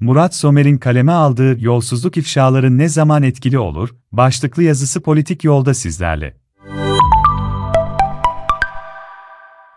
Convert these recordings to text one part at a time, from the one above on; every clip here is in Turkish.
Murat Somer'in kaleme aldığı yolsuzluk ifşaları ne zaman etkili olur? Başlıklı yazısı politik yolda sizlerle.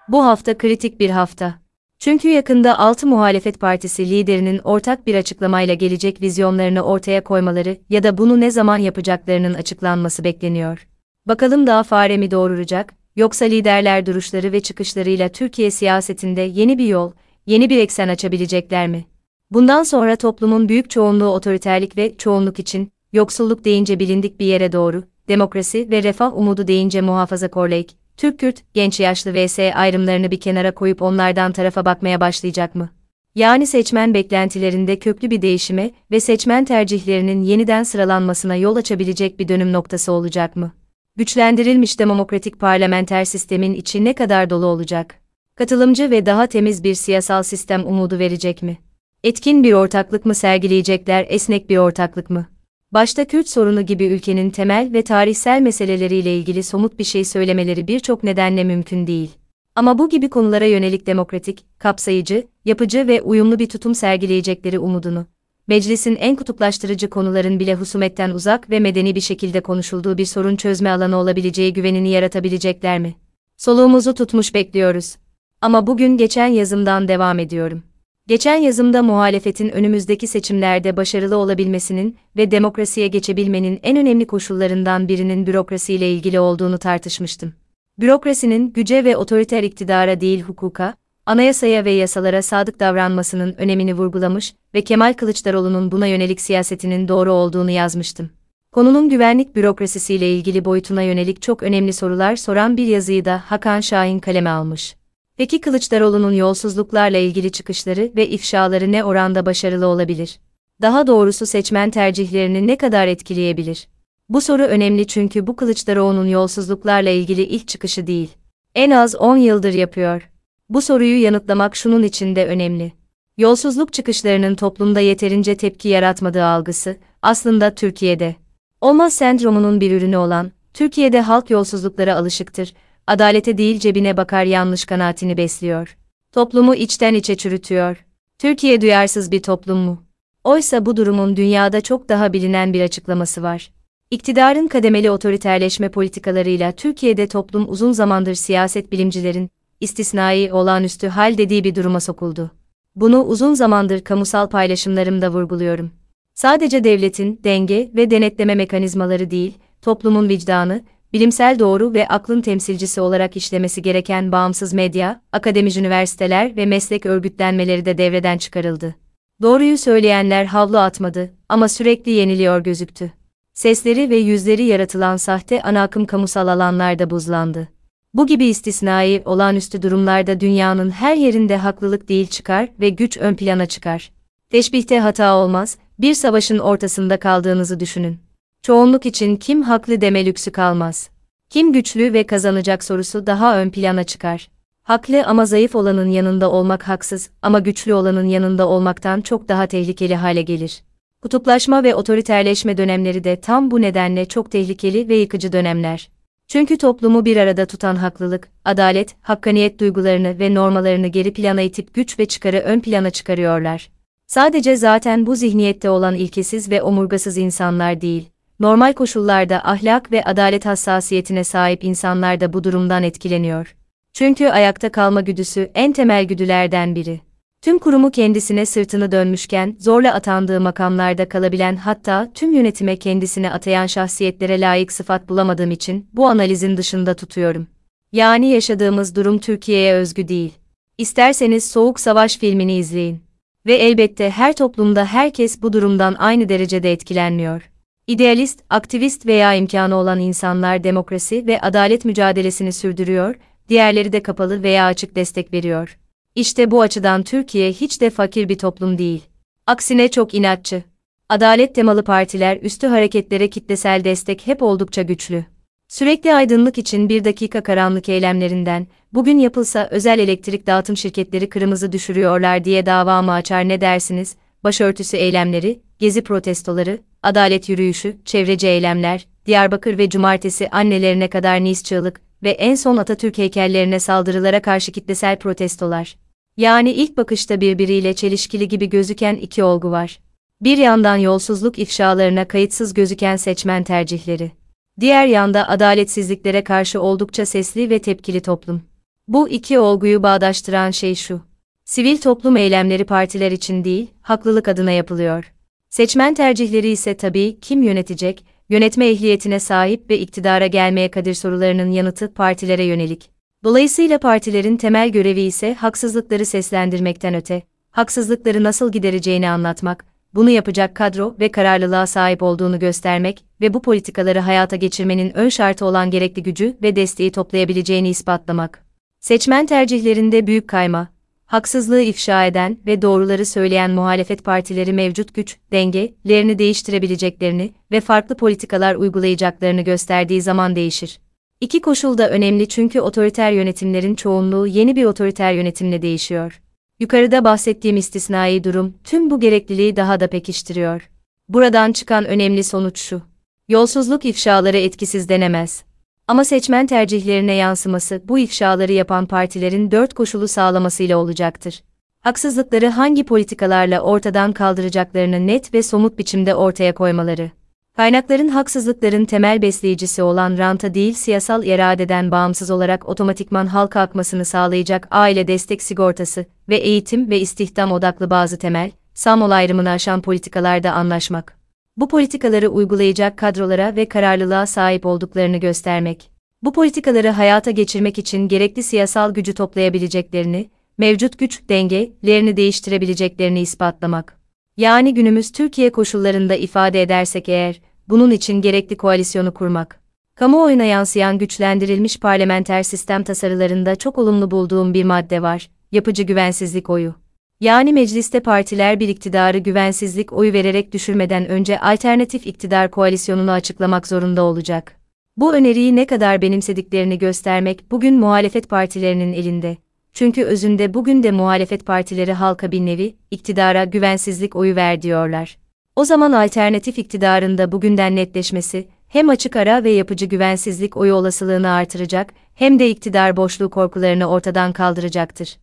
Bu hafta kritik bir hafta. Çünkü yakında 6 muhalefet partisi liderinin ortak bir açıklamayla gelecek vizyonlarını ortaya koymaları ya da bunu ne zaman yapacaklarının açıklanması bekleniyor. Bakalım daha fare mi doğuracak, yoksa liderler duruşları ve çıkışlarıyla Türkiye siyasetinde yeni bir yol, yeni bir eksen açabilecekler mi? Bundan sonra toplumun büyük çoğunluğu otoriterlik ve çoğunluk için, yoksulluk deyince bilindik bir yere doğru, demokrasi ve refah umudu deyince muhafazakorlayık, Türk-Kürt, genç yaşlı vs ayrımlarını bir kenara koyup onlardan tarafa bakmaya başlayacak mı? Yani seçmen beklentilerinde köklü bir değişime ve seçmen tercihlerinin yeniden sıralanmasına yol açabilecek bir dönüm noktası olacak mı? Güçlendirilmiş demokratik parlamenter sistemin içi ne kadar dolu olacak? Katılımcı ve daha temiz bir siyasal sistem umudu verecek mi? Etkin bir ortaklık mı sergileyecekler, esnek bir ortaklık mı? Başta Kürt sorunu gibi ülkenin temel ve tarihsel meseleleriyle ilgili somut bir şey söylemeleri birçok nedenle mümkün değil. Ama bu gibi konulara yönelik demokratik, kapsayıcı, yapıcı ve uyumlu bir tutum sergileyecekleri umudunu, meclisin en kutuplaştırıcı konuların bile husumetten uzak ve medeni bir şekilde konuşulduğu bir sorun çözme alanı olabileceği güvenini yaratabilecekler mi? Soluğumuzu tutmuş bekliyoruz. Ama bugün geçen yazımdan devam ediyorum. Geçen yazımda muhalefetin önümüzdeki seçimlerde başarılı olabilmesinin ve demokrasiye geçebilmenin en önemli koşullarından birinin bürokrasiyle ilgili olduğunu tartışmıştım. Bürokrasinin güce ve otoriter iktidara değil hukuka, anayasaya ve yasalara sadık davranmasının önemini vurgulamış ve Kemal Kılıçdaroğlu'nun buna yönelik siyasetinin doğru olduğunu yazmıştım. Konunun güvenlik bürokrasisiyle ilgili boyutuna yönelik çok önemli sorular soran bir yazıyı da Hakan Şahin kaleme almış. Peki Kılıçdaroğlu'nun yolsuzluklarla ilgili çıkışları ve ifşaları ne oranda başarılı olabilir? Daha doğrusu seçmen tercihlerini ne kadar etkileyebilir? Bu soru önemli çünkü bu Kılıçdaroğlu'nun yolsuzluklarla ilgili ilk çıkışı değil. En az 10 yıldır yapıyor. Bu soruyu yanıtlamak şunun için de önemli. Yolsuzluk çıkışlarının toplumda yeterince tepki yaratmadığı algısı, aslında Türkiye'de. Olmaz sendromunun bir ürünü olan, Türkiye'de halk yolsuzluklara alışıktır, adalete değil cebine bakar yanlış kanaatini besliyor. Toplumu içten içe çürütüyor. Türkiye duyarsız bir toplum mu? Oysa bu durumun dünyada çok daha bilinen bir açıklaması var. İktidarın kademeli otoriterleşme politikalarıyla Türkiye'de toplum uzun zamandır siyaset bilimcilerin, istisnai olağanüstü hal dediği bir duruma sokuldu. Bunu uzun zamandır kamusal paylaşımlarımda vurguluyorum. Sadece devletin denge ve denetleme mekanizmaları değil, toplumun vicdanı, bilimsel doğru ve aklın temsilcisi olarak işlemesi gereken bağımsız medya, akademik üniversiteler ve meslek örgütlenmeleri de devreden çıkarıldı. Doğruyu söyleyenler havlu atmadı ama sürekli yeniliyor gözüktü. Sesleri ve yüzleri yaratılan sahte ana akım kamusal alanlarda buzlandı. Bu gibi istisnai, olağanüstü durumlarda dünyanın her yerinde haklılık değil çıkar ve güç ön plana çıkar. Teşbihte hata olmaz, bir savaşın ortasında kaldığınızı düşünün. Çoğunluk için kim haklı deme lüksü kalmaz. Kim güçlü ve kazanacak sorusu daha ön plana çıkar. Haklı ama zayıf olanın yanında olmak haksız ama güçlü olanın yanında olmaktan çok daha tehlikeli hale gelir. Kutuplaşma ve otoriterleşme dönemleri de tam bu nedenle çok tehlikeli ve yıkıcı dönemler. Çünkü toplumu bir arada tutan haklılık, adalet, hakkaniyet duygularını ve normalarını geri plana itip güç ve çıkarı ön plana çıkarıyorlar. Sadece zaten bu zihniyette olan ilkesiz ve omurgasız insanlar değil, normal koşullarda ahlak ve adalet hassasiyetine sahip insanlar da bu durumdan etkileniyor. Çünkü ayakta kalma güdüsü en temel güdülerden biri. Tüm kurumu kendisine sırtını dönmüşken zorla atandığı makamlarda kalabilen hatta tüm yönetime kendisine atayan şahsiyetlere layık sıfat bulamadığım için bu analizin dışında tutuyorum. Yani yaşadığımız durum Türkiye'ye özgü değil. İsterseniz Soğuk Savaş filmini izleyin. Ve elbette her toplumda herkes bu durumdan aynı derecede etkilenmiyor. İdealist, aktivist veya imkanı olan insanlar demokrasi ve adalet mücadelesini sürdürüyor, diğerleri de kapalı veya açık destek veriyor. İşte bu açıdan Türkiye hiç de fakir bir toplum değil. Aksine çok inatçı. Adalet temalı partiler üstü hareketlere kitlesel destek hep oldukça güçlü. Sürekli aydınlık için bir dakika karanlık eylemlerinden, bugün yapılsa özel elektrik dağıtım şirketleri kırmızı düşürüyorlar diye dava mı açar ne dersiniz, başörtüsü eylemleri, gezi protestoları, adalet yürüyüşü, çevreci eylemler, Diyarbakır ve cumartesi annelerine kadar Nis çığlık ve en son Atatürk heykellerine saldırılara karşı kitlesel protestolar. Yani ilk bakışta birbiriyle çelişkili gibi gözüken iki olgu var. Bir yandan yolsuzluk ifşalarına kayıtsız gözüken seçmen tercihleri. Diğer yanda adaletsizliklere karşı oldukça sesli ve tepkili toplum. Bu iki olguyu bağdaştıran şey şu. Sivil toplum eylemleri partiler için değil, haklılık adına yapılıyor. Seçmen tercihleri ise tabii kim yönetecek, yönetme ehliyetine sahip ve iktidara gelmeye kadir sorularının yanıtı partilere yönelik. Dolayısıyla partilerin temel görevi ise haksızlıkları seslendirmekten öte, haksızlıkları nasıl gidereceğini anlatmak, bunu yapacak kadro ve kararlılığa sahip olduğunu göstermek ve bu politikaları hayata geçirmenin ön şartı olan gerekli gücü ve desteği toplayabileceğini ispatlamak. Seçmen tercihlerinde büyük kayma, haksızlığı ifşa eden ve doğruları söyleyen muhalefet partileri mevcut güç, dengelerini değiştirebileceklerini ve farklı politikalar uygulayacaklarını gösterdiği zaman değişir. İki koşul da önemli çünkü otoriter yönetimlerin çoğunluğu yeni bir otoriter yönetimle değişiyor. Yukarıda bahsettiğim istisnai durum tüm bu gerekliliği daha da pekiştiriyor. Buradan çıkan önemli sonuç şu. Yolsuzluk ifşaları etkisiz denemez. Ama seçmen tercihlerine yansıması bu ifşaları yapan partilerin dört koşulu sağlamasıyla olacaktır. Haksızlıkları hangi politikalarla ortadan kaldıracaklarını net ve somut biçimde ortaya koymaları. Kaynakların haksızlıkların temel besleyicisi olan ranta değil siyasal iradeden bağımsız olarak otomatikman halka akmasını sağlayacak aile destek sigortası ve eğitim ve istihdam odaklı bazı temel, samol ayrımını aşan politikalarda anlaşmak. Bu politikaları uygulayacak kadrolara ve kararlılığa sahip olduklarını göstermek. Bu politikaları hayata geçirmek için gerekli siyasal gücü toplayabileceklerini, mevcut güç dengelerini değiştirebileceklerini ispatlamak. Yani günümüz Türkiye koşullarında ifade edersek eğer, bunun için gerekli koalisyonu kurmak. Kamuoyuna yansıyan güçlendirilmiş parlamenter sistem tasarılarında çok olumlu bulduğum bir madde var, yapıcı güvensizlik oyu. Yani mecliste partiler bir iktidarı güvensizlik oyu vererek düşürmeden önce alternatif iktidar koalisyonunu açıklamak zorunda olacak. Bu öneriyi ne kadar benimsediklerini göstermek bugün muhalefet partilerinin elinde. Çünkü özünde bugün de muhalefet partileri halka bir nevi, iktidara güvensizlik oyu ver diyorlar. O zaman alternatif iktidarın da bugünden netleşmesi, hem açık ara ve yapıcı güvensizlik oyu olasılığını artıracak, hem de iktidar boşluğu korkularını ortadan kaldıracaktır.